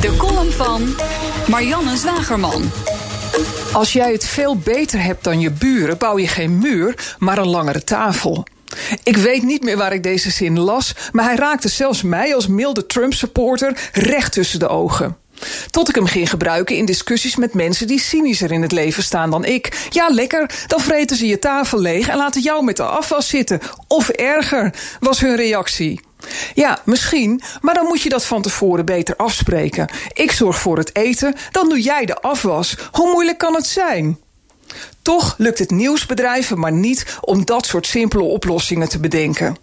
De column van Marianne Zwagerman. Als jij het veel beter hebt dan je buren, bouw je geen muur, maar een langere tafel. Ik weet niet meer waar ik deze zin las, maar hij raakte zelfs mij als milde Trump-supporter recht tussen de ogen. Tot ik hem ging gebruiken in discussies met mensen die cynischer in het leven staan dan ik. Ja, lekker, dan vreten ze je tafel leeg en laten jou met de afwas zitten. Of erger, was hun reactie. Ja, misschien, maar dan moet je dat van tevoren beter afspreken. Ik zorg voor het eten, dan doe jij de afwas. Hoe moeilijk kan het zijn? Toch lukt het nieuwsbedrijven maar niet om dat soort simpele oplossingen te bedenken.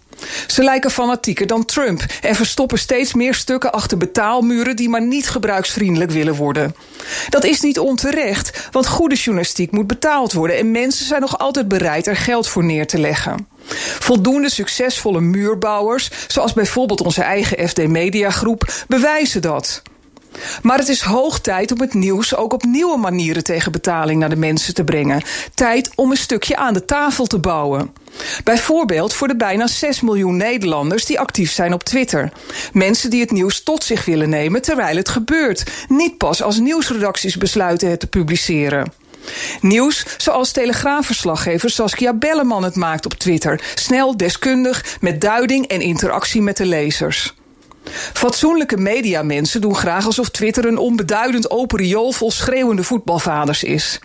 Ze lijken fanatieker dan Trump en verstoppen steeds meer stukken achter betaalmuren die maar niet gebruiksvriendelijk willen worden. Dat is niet onterecht, want goede journalistiek moet betaald worden en mensen zijn nog altijd bereid er geld voor neer te leggen. Voldoende succesvolle muurbouwers, zoals bijvoorbeeld onze eigen FD Media Groep, bewijzen dat. Maar het is hoog tijd om het nieuws ook op nieuwe manieren tegen betaling naar de mensen te brengen. Tijd om een stukje aan de tafel te bouwen. Bijvoorbeeld voor de bijna 6 miljoen Nederlanders die actief zijn op Twitter. Mensen die het nieuws tot zich willen nemen terwijl het gebeurt. Niet pas als nieuwsredacties besluiten het te publiceren. Nieuws zoals telegraafverslaggever Saskia Belleman het maakt op Twitter. Snel, deskundig, met duiding en interactie met de lezers. Fatsoenlijke mediamensen doen graag alsof Twitter een onbeduidend open riool vol schreeuwende voetbalvaders is.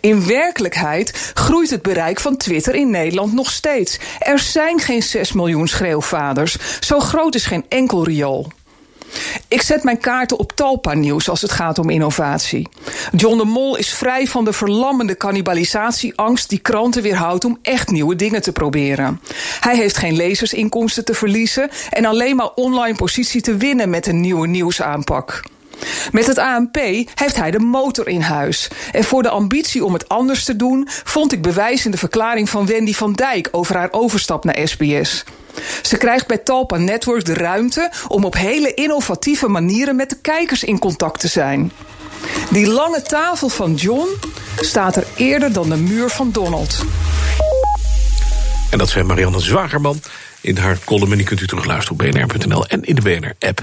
In werkelijkheid groeit het bereik van Twitter in Nederland nog steeds. Er zijn geen 6 miljoen schreeuwvaders. Zo groot is geen enkel riool. Ik zet mijn kaarten op Talpa-nieuws als het gaat om innovatie. John de Mol is vrij van de verlammende cannibalisatieangst die kranten weerhoudt om echt nieuwe dingen te proberen. Hij heeft geen lezersinkomsten te verliezen en alleen maar online positie te winnen met een nieuwe nieuwsaanpak. Met het ANP heeft hij de motor in huis. En voor de ambitie om het anders te doen, vond ik bewijs in de verklaring van Wendy van Dijk over haar overstap naar SBS. Ze krijgt bij Talpa Network de ruimte om op hele innovatieve manieren met de kijkers in contact te zijn. Die lange tafel van John staat er eerder dan de muur van Donald. En dat zei Marianne Zwagerman in haar column. En die kunt u terugluisteren op bnr.nl en in de BNR-app.